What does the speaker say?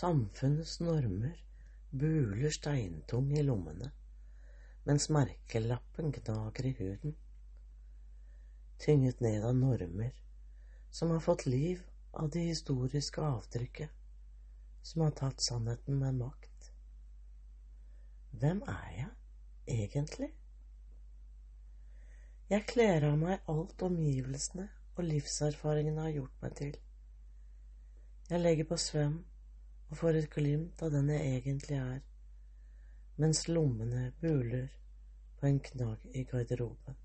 Samfunnets normer buler steintung i lommene, mens merkelappen gnager i huden. Tynget ned av normer som har fått liv av det historiske avtrykket, som har tatt sannheten med makt. Hvem er jeg egentlig? Jeg kler av meg alt omgivelsene og livserfaringene har gjort meg til. Jeg legger på svøm og får et glimt av den jeg egentlig er, mens lommene buler på en knagg i garderoben.